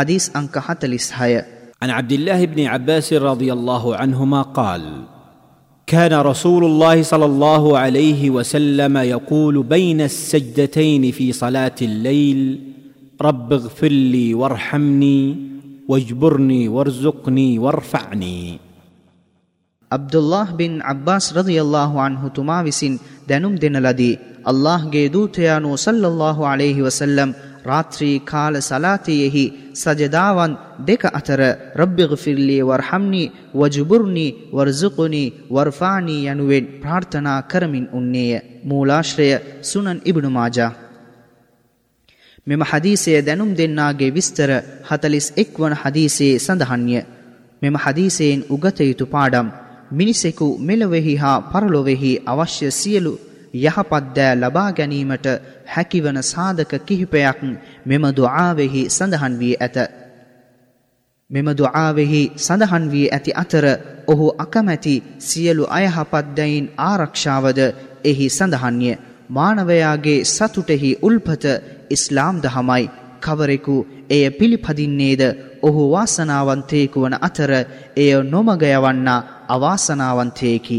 حديث أنكحت الإسحايا عن عبد الله بن عباس رضي الله عنهما قال كان رسول الله صلى الله عليه وسلم يقول بين السجدتين في صلاة الليل رب اغفر لي وارحمني واجبرني وارزقني وارفعني. عبد الله بن عباس رضي الله عنه تماوس دنم دن لدي الله ದಿನಲದಿ ಅಲ್ಲಾಹ್ಗೆ صلى الله عليه وسلم රාත්‍රී කාල සලාතියෙහි සජදාවන් දෙක අතර රබ්බිග්ෆිර්ලි වර්හම්නි වජුබුර්නි වර්සුකුනි වර්ෆානි යනුවෙන් ප්‍රාර්ථනා කරමින් උන්නේය. මූලාශ්‍රය සුනන් ඉබ්නු මාජා. මෙම හදීසය දැනුම් දෙන්නාගේ විස්තර 41 වන හදීසයේ සඳහන්ය. මෙම හදීසයෙන් උගත යුතු පාඩම් මිනිසෙකු මෙලොවෙහි හා පරලොවෙහි අවශ්‍ය සියලු යහපත් දෑ ලබා ගැනීමට හැකිවන සාධක කිහිපයක් මෙම දුආවෙහි සඳහන් වී ඇත. මෙම දුආවෙහි සඳහන් වී ඇති අතර ඔහු අකමැති සියලු අයහපත් දැයින් ආරක්ෂාවද එහි සඳහන්ය. මානවයාගේ සතුටෙහි උල්පත ඉස්ලාම් දහමයි. කවරෙකු එය පිළිපදින්නේද ඔහු වාසනාවන්තයෙකු වන අතර එය නොමග යවන්නා අවාසනාවන්තයෙකි.